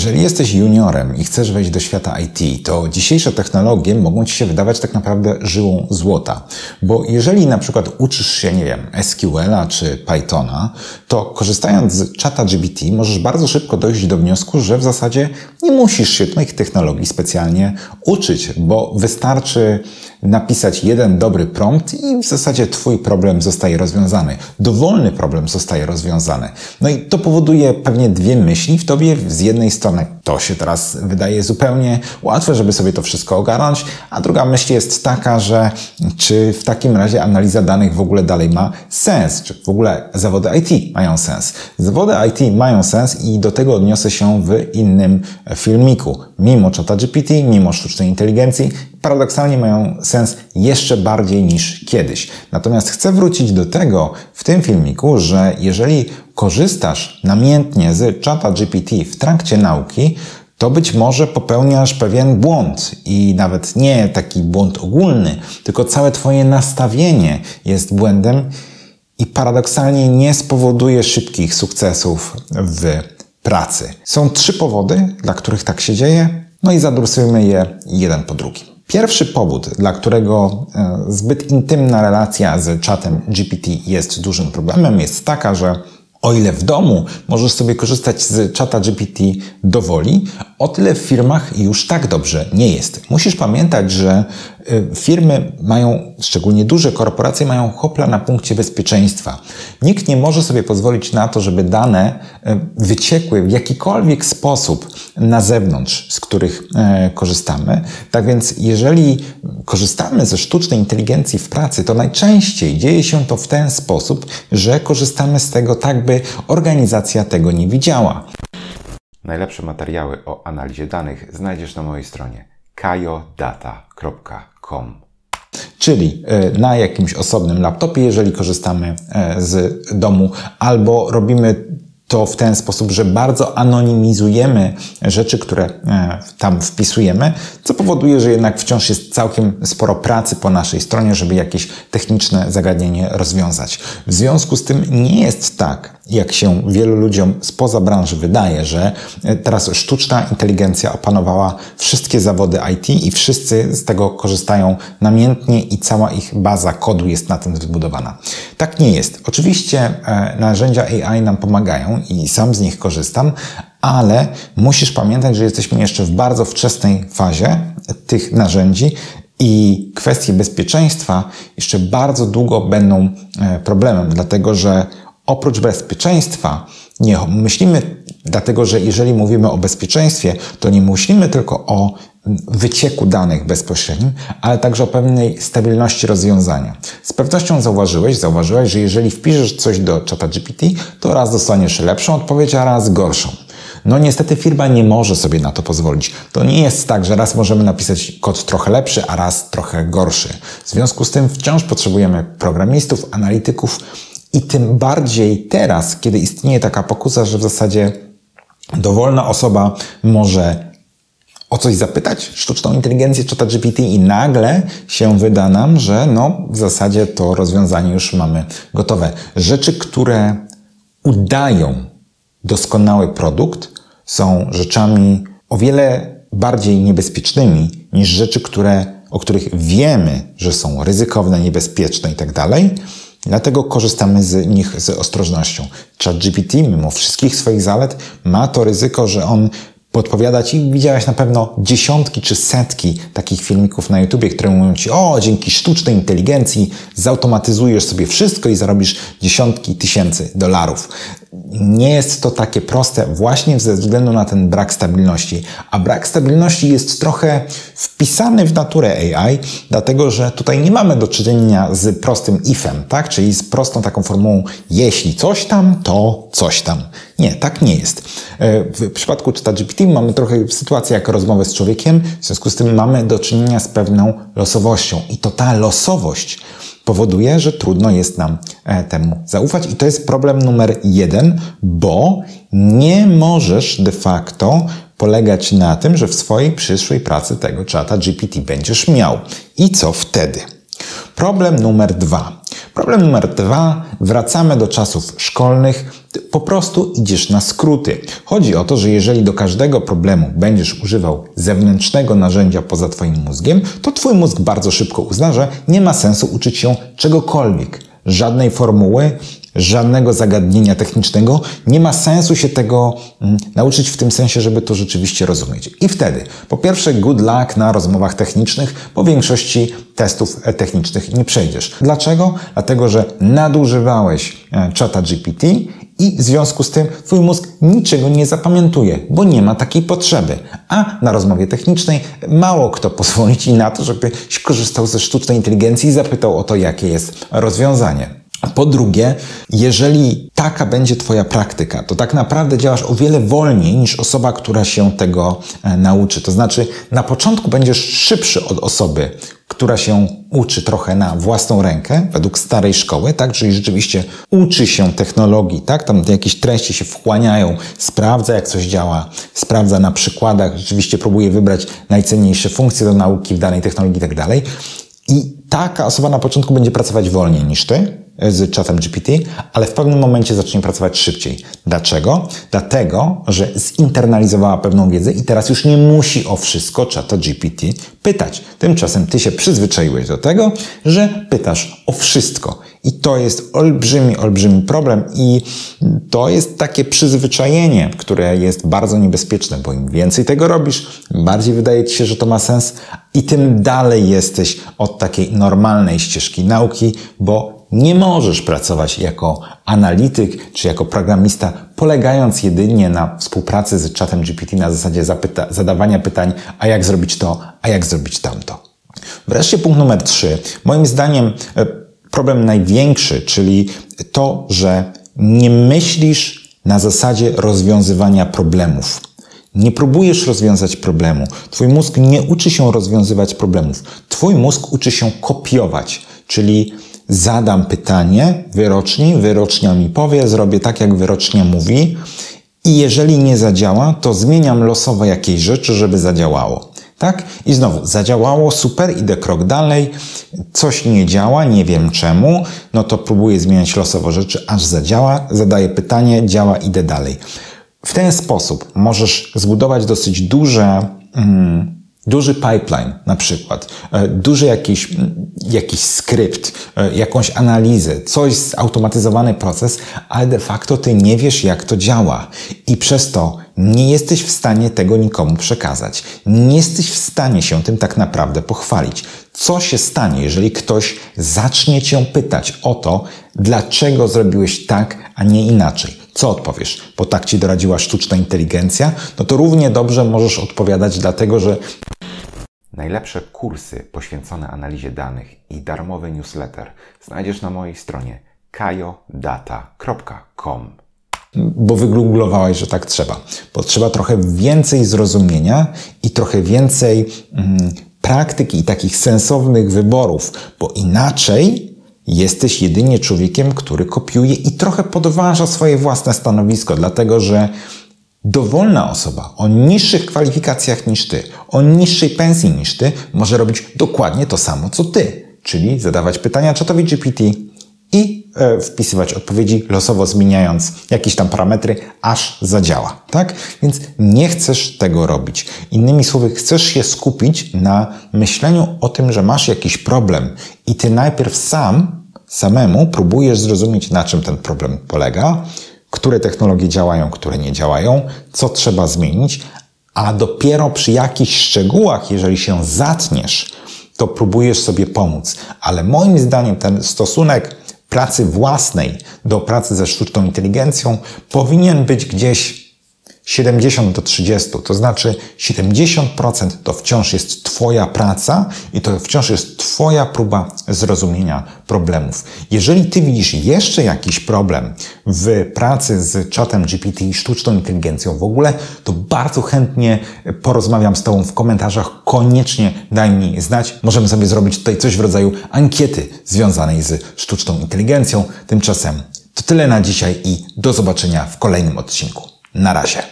Jeżeli jesteś juniorem i chcesz wejść do świata IT, to dzisiejsze technologie mogą Ci się wydawać tak naprawdę żyłą złota. Bo jeżeli na przykład uczysz się, nie wiem, SQL-a czy Pythona, to korzystając z czata GBT możesz bardzo szybko dojść do wniosku, że w zasadzie nie musisz się tych technologii specjalnie uczyć, bo wystarczy napisać jeden dobry prompt i w zasadzie Twój problem zostaje rozwiązany. Dowolny problem zostaje rozwiązany. No i to powoduje pewnie dwie myśli w Tobie. Z jednej strony to się teraz wydaje zupełnie łatwe, żeby sobie to wszystko ogarnąć, a druga myśl jest taka, że czy w takim razie analiza danych w ogóle dalej ma sens? Czy w ogóle zawody IT mają sens? Zawody IT mają sens i do tego odniosę się w innym filmiku. Mimo czata GPT, mimo sztucznej inteligencji, paradoksalnie mają sens jeszcze bardziej niż kiedyś. Natomiast chcę wrócić do tego w tym filmiku, że jeżeli korzystasz namiętnie z czata GPT w trakcie nauki, to być może popełniasz pewien błąd i nawet nie taki błąd ogólny, tylko całe Twoje nastawienie jest błędem i paradoksalnie nie spowoduje szybkich sukcesów w pracy. Są trzy powody, dla których tak się dzieje, no i zadrusujmy je jeden po drugim. Pierwszy powód, dla którego e, zbyt intymna relacja z czatem GPT jest dużym problemem, jest taka, że o ile w domu możesz sobie korzystać z czata GPT do woli, o tyle w firmach już tak dobrze nie jest. Musisz pamiętać, że firmy mają, szczególnie duże korporacje, mają hopla na punkcie bezpieczeństwa. Nikt nie może sobie pozwolić na to, żeby dane y, wyciekły w jakikolwiek sposób na zewnątrz, z których y, korzystamy. Tak więc, jeżeli korzystamy ze sztucznej inteligencji w pracy, to najczęściej dzieje się to w ten sposób, że korzystamy z tego tak, by organizacja tego nie widziała. Najlepsze materiały o analizie danych znajdziesz na mojej stronie kajodata.com. Czyli e, na jakimś osobnym laptopie, jeżeli korzystamy e, z domu, albo robimy to w ten sposób, że bardzo anonimizujemy rzeczy, które e, tam wpisujemy, co powoduje, że jednak wciąż jest całkiem sporo pracy po naszej stronie, żeby jakieś techniczne zagadnienie rozwiązać. W związku z tym nie jest tak, jak się wielu ludziom spoza branży wydaje, że e, teraz sztuczna inteligencja opanowała wszystkie zawody IT i wszyscy z tego korzystają namiętnie i cała ich baza kodu jest na tym zbudowana. Tak nie jest. Oczywiście e, narzędzia AI nam pomagają i sam z nich korzystam, ale musisz pamiętać, że jesteśmy jeszcze w bardzo wczesnej fazie tych narzędzi i kwestie bezpieczeństwa jeszcze bardzo długo będą e, problemem, dlatego że oprócz bezpieczeństwa nie myślimy, dlatego że jeżeli mówimy o bezpieczeństwie, to nie myślimy tylko o wycieku danych bezpośrednim, ale także o pewnej stabilności rozwiązania. Z pewnością zauważyłeś, zauważyłeś, że jeżeli wpiszesz coś do czata GPT, to raz dostaniesz lepszą odpowiedź, a raz gorszą. No niestety firma nie może sobie na to pozwolić. To nie jest tak, że raz możemy napisać kod trochę lepszy, a raz trochę gorszy. W związku z tym wciąż potrzebujemy programistów, analityków, i tym bardziej teraz, kiedy istnieje taka pokusa, że w zasadzie dowolna osoba może o coś zapytać sztuczną inteligencję czy GPT i nagle się wyda nam, że no w zasadzie to rozwiązanie już mamy gotowe. Rzeczy, które udają doskonały produkt, są rzeczami o wiele bardziej niebezpiecznymi niż rzeczy, które, o których wiemy, że są ryzykowne, niebezpieczne i tak dalej Dlatego korzystamy z nich z ostrożnością. ChatGPT, mimo wszystkich swoich zalet, ma to ryzyko, że on podpowiada Ci, widziałeś na pewno dziesiątki czy setki takich filmików na YouTubie, które mówią Ci, o, dzięki sztucznej inteligencji zautomatyzujesz sobie wszystko i zarobisz dziesiątki tysięcy dolarów nie jest to takie proste właśnie ze względu na ten brak stabilności. A brak stabilności jest trochę wpisany w naturę AI, dlatego że tutaj nie mamy do czynienia z prostym ifem, tak? Czyli z prostą taką formułą jeśli coś tam, to coś tam. Nie, tak nie jest. E, w przypadku ChatGPT mamy trochę sytuację jak rozmowę z człowiekiem, w związku z tym mamy do czynienia z pewną losowością. I to ta losowość powoduje, że trudno jest nam e, temu zaufać. I to jest problem numer jeden, bo nie możesz de facto polegać na tym, że w swojej przyszłej pracy tego czata GPT będziesz miał. I co wtedy? Problem numer dwa. Problem numer dwa. Wracamy do czasów szkolnych. Po prostu idziesz na skróty. Chodzi o to, że jeżeli do każdego problemu będziesz używał zewnętrznego narzędzia poza Twoim mózgiem, to Twój mózg bardzo szybko uzna, że nie ma sensu uczyć się czegokolwiek. Żadnej formuły, żadnego zagadnienia technicznego. Nie ma sensu się tego mm, nauczyć w tym sensie, żeby to rzeczywiście rozumieć. I wtedy, po pierwsze, good luck na rozmowach technicznych, po większości testów e, technicznych nie przejdziesz. Dlaczego? Dlatego, że nadużywałeś e, czata GPT i w związku z tym Twój mózg niczego nie zapamiętuje, bo nie ma takiej potrzeby. A na rozmowie technicznej mało kto pozwoli Ci na to, żebyś korzystał ze sztucznej inteligencji i zapytał o to, jakie jest rozwiązanie. Po drugie, jeżeli taka będzie Twoja praktyka, to tak naprawdę działasz o wiele wolniej niż osoba, która się tego e, nauczy. To znaczy, na początku będziesz szybszy od osoby, która się uczy trochę na własną rękę, według starej szkoły, tak? Czyli rzeczywiście uczy się technologii, tak? Tam jakieś treści się wchłaniają, sprawdza jak coś działa, sprawdza na przykładach, rzeczywiście próbuje wybrać najcenniejsze funkcje do nauki w danej technologii i tak dalej. I taka osoba na początku będzie pracować wolniej niż ty, z czatem GPT, ale w pewnym momencie zacznie pracować szybciej. Dlaczego? Dlatego, że zinternalizowała pewną wiedzę i teraz już nie musi o wszystko czata GPT pytać. Tymczasem ty się przyzwyczaiłeś do tego, że pytasz o wszystko. I to jest olbrzymi, olbrzymi problem i to jest takie przyzwyczajenie, które jest bardzo niebezpieczne, bo im więcej tego robisz, bardziej wydaje ci się, że to ma sens i tym dalej jesteś od takiej normalnej ścieżki nauki, bo nie możesz pracować jako analityk czy jako programista, polegając jedynie na współpracy z czatem GPT na zasadzie zapyta- zadawania pytań, a jak zrobić to, a jak zrobić tamto. Wreszcie punkt numer trzy. Moim zdaniem e, problem największy, czyli to, że nie myślisz na zasadzie rozwiązywania problemów. Nie próbujesz rozwiązać problemu. Twój mózg nie uczy się rozwiązywać problemów. Twój mózg uczy się kopiować, czyli zadam pytanie wyroczni, wyrocznia mi powie, zrobię tak, jak wyrocznia mówi i jeżeli nie zadziała, to zmieniam losowo jakieś rzeczy, żeby zadziałało. Tak? I znowu, zadziałało, super, idę krok dalej, coś nie działa, nie wiem czemu, no to próbuję zmieniać losowo rzeczy, aż zadziała, zadaję pytanie, działa, idę dalej. W ten sposób możesz zbudować dosyć duże, mm, duży pipeline na przykład, e, duży jakiś, jakiś skrypt, e, jakąś analizę, coś zautomatyzowany proces, ale de facto ty nie wiesz, jak to działa i przez to nie jesteś w stanie tego nikomu przekazać. Nie jesteś w stanie się tym tak naprawdę pochwalić. Co się stanie, jeżeli ktoś zacznie cię pytać o to, dlaczego zrobiłeś tak, a nie inaczej? Co odpowiesz? Bo tak ci doradziła sztuczna inteligencja? No to równie dobrze możesz odpowiadać, dlatego że Najlepsze kursy poświęcone analizie danych i darmowy newsletter znajdziesz na mojej stronie kajodata.com. Bo wygooglowałeś, że tak trzeba. Potrzeba trochę więcej zrozumienia i trochę więcej mm, praktyki i takich sensownych wyborów, bo inaczej jesteś jedynie człowiekiem, który kopiuje i trochę podważa swoje własne stanowisko, dlatego że Dowolna osoba o niższych kwalifikacjach niż ty, o niższej pensji niż ty, może robić dokładnie to samo co ty, czyli zadawać pytania czatowi GPT wpisywać odpowiedzi losowo zmieniając jakieś tam parametry, aż zadziała, tak? Więc nie chcesz tego robić. Innymi słowy, chcesz się skupić na myśleniu o tym, że masz jakiś problem i ty najpierw sam, samemu próbujesz zrozumieć, na czym ten problem polega, które technologie działają, które nie działają, co trzeba zmienić, a dopiero przy jakichś szczegółach, jeżeli się zatniesz, to próbujesz sobie pomóc. Ale moim zdaniem ten stosunek pracy własnej do pracy ze sztuczną inteligencją powinien być gdzieś 70 do 30, to znaczy 70% to wciąż jest Twoja praca i to wciąż jest Twoja próba zrozumienia problemów. Jeżeli Ty widzisz jeszcze jakiś problem w pracy z czatem GPT i sztuczną inteligencją w ogóle, to bardzo chętnie porozmawiam z Tobą w komentarzach. Koniecznie daj mi znać. Możemy sobie zrobić tutaj coś w rodzaju ankiety związanej z sztuczną inteligencją. Tymczasem to tyle na dzisiaj i do zobaczenia w kolejnym odcinku. Na razie.